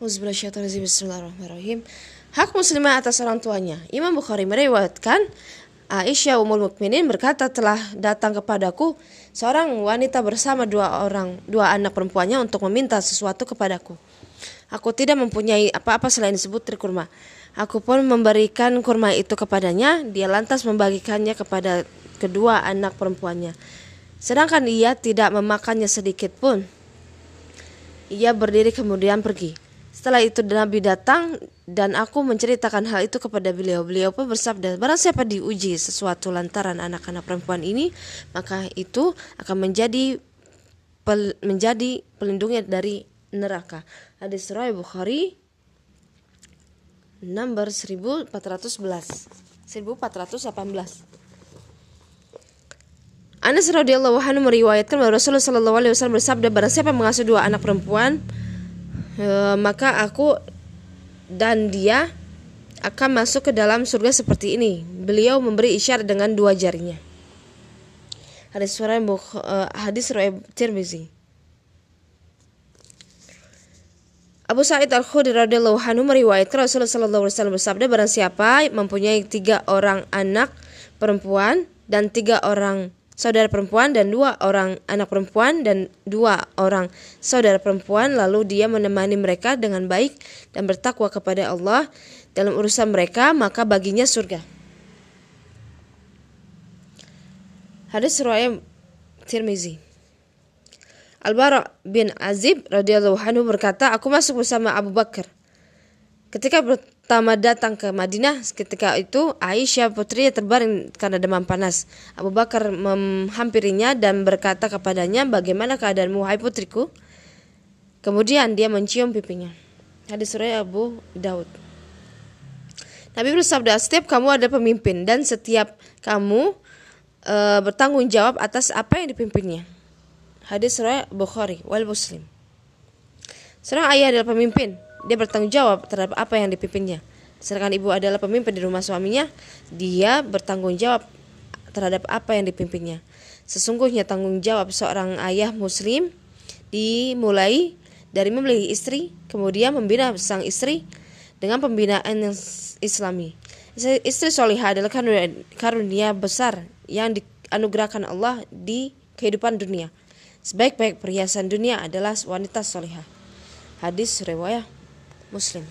Bismillahirrahmanirrahim. Hak muslimah atas orang tuanya. Imam Bukhari meriwayatkan Aisyah Ummul Mukminin berkata telah datang kepadaku seorang wanita bersama dua orang dua anak perempuannya untuk meminta sesuatu kepadaku. Aku tidak mempunyai apa-apa selain disebut kurma. Aku pun memberikan kurma itu kepadanya. Dia lantas membagikannya kepada kedua anak perempuannya. Sedangkan ia tidak memakannya sedikit pun. Ia berdiri kemudian pergi. Setelah itu Nabi datang dan aku menceritakan hal itu kepada beliau. Beliau pun bersabda, barang siapa diuji sesuatu lantaran anak-anak perempuan ini, maka itu akan menjadi pel, menjadi pelindungnya dari neraka. Hadis riwayat Bukhari nomor 1411. 1418. Anas radhiyallahu anhu meriwayatkan bahwa Rasulullah sallallahu alaihi wasallam bersabda barang siapa mengasuh dua anak perempuan e, maka aku dan dia akan masuk ke dalam surga seperti ini. Beliau memberi isyarat dengan dua jarinya. Hadis riwayat hadis riwayat Tirmizi. Abu Sa'id Al-Khudri radhiyallahu anhu meriwayatkan Rasulullah sallallahu alaihi wasallam bersabda barang siapa mempunyai tiga orang anak perempuan dan tiga orang saudara perempuan dan dua orang anak perempuan dan dua orang saudara perempuan lalu dia menemani mereka dengan baik dan bertakwa kepada Allah dalam urusan mereka maka baginya surga. Hadis riwayat Tirmizi. Al-Bara bin Azib radhiyallahu anhu berkata, "Aku masuk bersama Abu Bakar. Ketika pertama datang ke Madinah, ketika itu Aisyah putrinya terbaring karena demam panas. Abu Bakar menghampirinya dan berkata kepadanya, "Bagaimana keadaanmu, hai putriku?" Kemudian dia mencium pipinya. Hadis riwayat Abu Daud. Nabi bersabda, "Setiap kamu ada pemimpin dan setiap kamu e, bertanggung jawab atas apa yang dipimpinnya." Hadis riwayat Bukhari wal Muslim. Seorang ayah adalah pemimpin, dia bertanggung jawab terhadap apa yang dipimpinnya. Sedangkan ibu adalah pemimpin di rumah suaminya, dia bertanggung jawab terhadap apa yang dipimpinnya. Sesungguhnya tanggung jawab seorang ayah muslim dimulai dari membeli istri, kemudian membina sang istri dengan pembinaan yang islami. Istri solihah adalah karunia besar yang dianugerahkan Allah di kehidupan dunia. Sebaik-baik perhiasan dunia adalah wanita solihah. Hadis riwayat Muslim.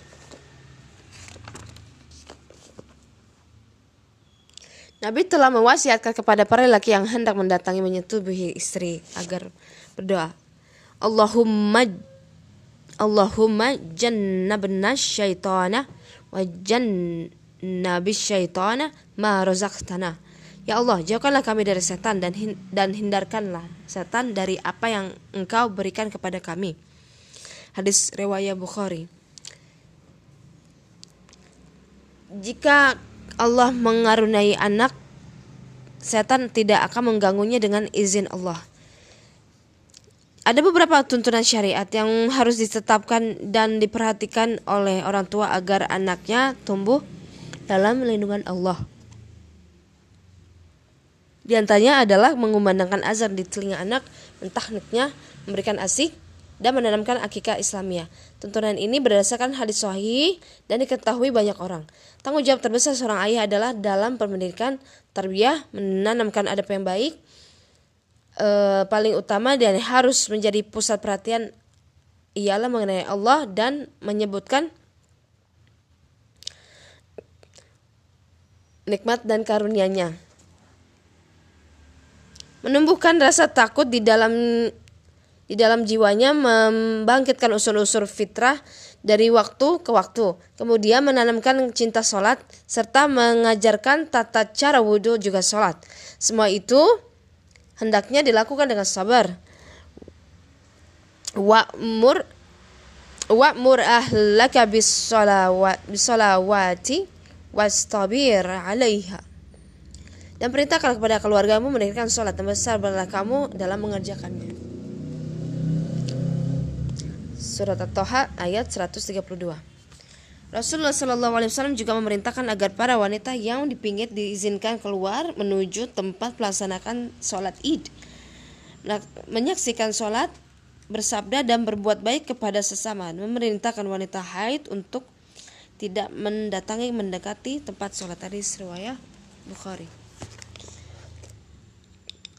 Nabi telah mewasiatkan kepada para laki yang hendak mendatangi menyetubuhi istri agar berdoa. Allahumma Allahumma jannabna syaitana wa jannabis syaitana ma razaqtana. Ya Allah, jauhkanlah kami dari setan dan dan hindarkanlah setan dari apa yang Engkau berikan kepada kami. Hadis riwayat Bukhari. Jika Allah mengaruniai anak, setan tidak akan mengganggunya dengan izin Allah. Ada beberapa tuntunan syariat yang harus ditetapkan dan diperhatikan oleh orang tua agar anaknya tumbuh dalam lindungan Allah. Di antaranya adalah mengumandangkan azan di telinga anak, mentahniknya, memberikan asik, dan menanamkan akikah Islamiyah. Tuntunan ini berdasarkan hadis sahih dan diketahui banyak orang. Tanggung jawab terbesar seorang ayah adalah dalam pendidikan tarbiyah, menanamkan adab yang baik. E, paling utama dan harus menjadi pusat perhatian ialah mengenai Allah dan menyebutkan nikmat dan karunia-Nya. Menumbuhkan rasa takut di dalam di dalam jiwanya membangkitkan unsur-unsur fitrah dari waktu ke waktu. Kemudian menanamkan cinta sholat serta mengajarkan tata cara wudhu juga sholat. Semua itu hendaknya dilakukan dengan sabar. Wa'mur wa'mur ahlaka bisolawati wastabir alaiha. Dan perintahkan kepada keluargamu mendirikan sholat dan bersabarlah kamu dalam mengerjakannya. Surat At-Toha ayat 132. Rasulullah Shallallahu Alaihi Wasallam juga memerintahkan agar para wanita yang dipinggir diizinkan keluar menuju tempat melaksanakan sholat id, menyaksikan sholat bersabda dan berbuat baik kepada sesama, memerintahkan wanita haid untuk tidak mendatangi mendekati tempat sholat hadis riwayat Bukhari.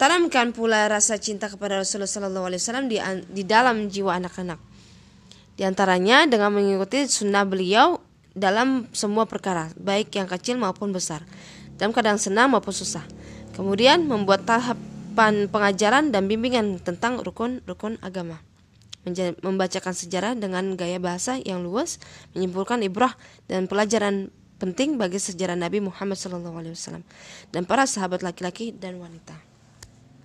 Tanamkan pula rasa cinta kepada Rasulullah SAW di, di dalam jiwa anak-anak. Di antaranya dengan mengikuti sunnah beliau dalam semua perkara, baik yang kecil maupun besar, dalam keadaan senang maupun susah. Kemudian membuat tahapan pengajaran dan bimbingan tentang rukun-rukun agama membacakan sejarah dengan gaya bahasa yang luas, menyimpulkan ibrah dan pelajaran penting bagi sejarah Nabi Muhammad SAW dan para sahabat laki-laki dan wanita.